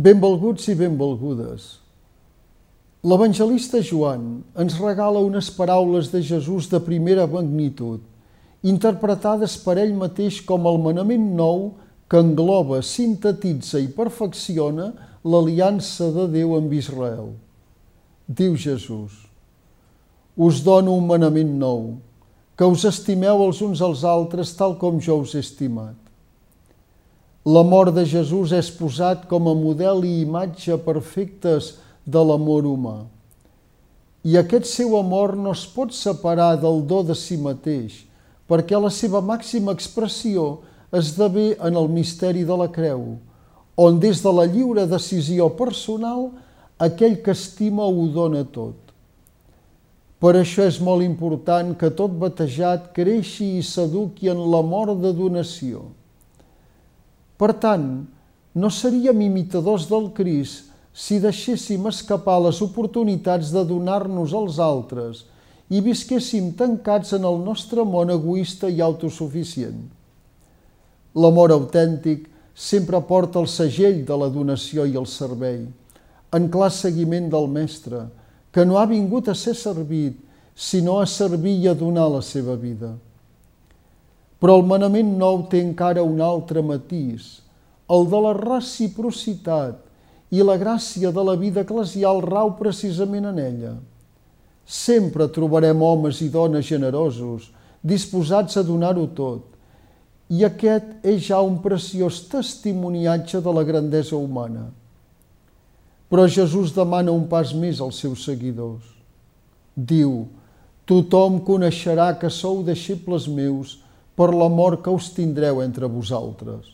Benvolguts i benvolgudes. L'evangelista Joan ens regala unes paraules de Jesús de primera magnitud, interpretades per ell mateix com el manament nou que engloba, sintetitza i perfecciona l'aliança de Déu amb Israel. Diu Jesús, us dono un manament nou, que us estimeu els uns als altres tal com jo us he estimat. L'amor de Jesús és posat com a model i imatge perfectes de l'amor humà. I aquest seu amor no es pot separar del do de si mateix, perquè la seva màxima expressió esdevé en el misteri de la creu, on des de la lliure decisió personal aquell que estima ho dona tot. Per això és molt important que tot batejat creixi i s'eduqui en l'amor de donació per tant, no seríem imitadors del Crist si deixéssim escapar les oportunitats de donar-nos als altres i visquéssim tancats en el nostre món egoista i autosuficient. L'amor autèntic sempre porta el segell de la donació i el servei, en clar seguiment del Mestre, que no ha vingut a ser servit, sinó a servir i a donar la seva vida. Però el manament nou té encara un altre matís, el de la reciprocitat, i la gràcia de la vida eclesial rau precisament en ella. Sempre trobarem homes i dones generosos, disposats a donar-ho tot, i aquest és ja un preciós testimoniatge de la grandesa humana. Però Jesús demana un pas més als seus seguidors. Diu, tothom coneixerà que sou deixebles meus per l'amor que us tindreu entre vosaltres.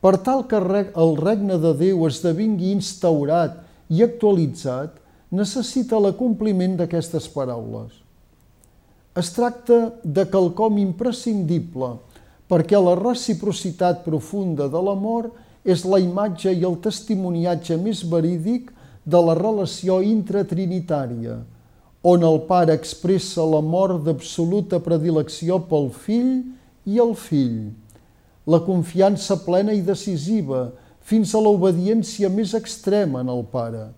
Per tal que el regne de Déu esdevingui instaurat i actualitzat, necessita l'acompliment d'aquestes paraules. Es tracta de quelcom imprescindible perquè la reciprocitat profunda de l'amor és la imatge i el testimoniatge més verídic de la relació intratrinitària, on el pare expressa l'amor d'absoluta predilecció pel fill i el fill, la confiança plena i decisiva fins a l'obediència més extrema en el pare.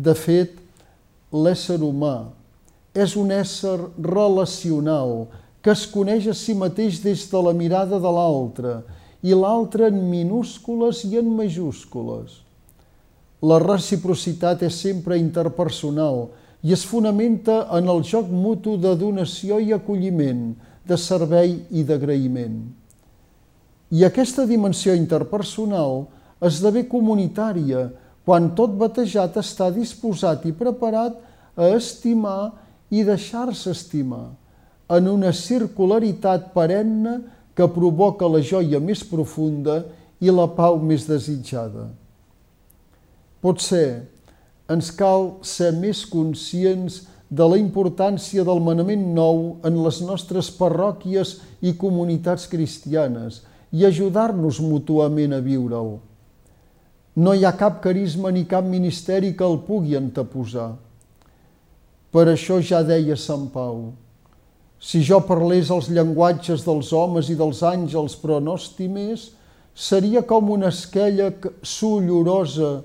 De fet, l'ésser humà és un ésser relacional que es coneix a si mateix des de la mirada de l'altre i l'altre en minúscules i en majúscules. La reciprocitat és sempre interpersonal i es fonamenta en el joc mutu de donació i acolliment, de servei i d'agraïment. I aquesta dimensió interpersonal esdevé comunitària quan tot batejat està disposat i preparat a estimar i deixar-se estimar en una circularitat perenne que provoca la joia més profunda i la pau més desitjada. Potser ens cal ser més conscients de la importància del manament nou en les nostres parròquies i comunitats cristianes i ajudar-nos mútuament a viure'l. No hi ha cap carisma ni cap ministeri que el pugui anteposar. Per això ja deia Sant Pau, si jo parlés els llenguatges dels homes i dels àngels però no estimés, seria com una esquella sollorosa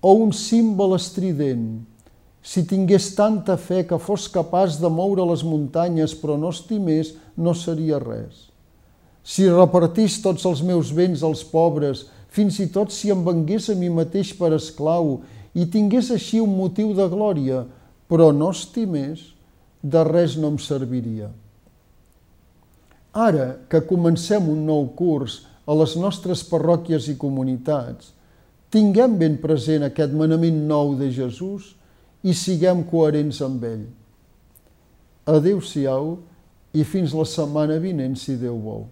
o un símbol estrident, si tingués tanta fe que fos capaç de moure les muntanyes però no estimés, no seria res. Si repartís tots els meus béns als pobres, fins i tot si em vengués a mi mateix per esclau i tingués així un motiu de glòria, però no estimés, de res no em serviria. Ara que comencem un nou curs a les nostres parròquies i comunitats, Tinguem ben present aquest manament nou de Jesús i siguem coherents amb ell. Adéu-siau i fins la setmana vinent, si Déu vol.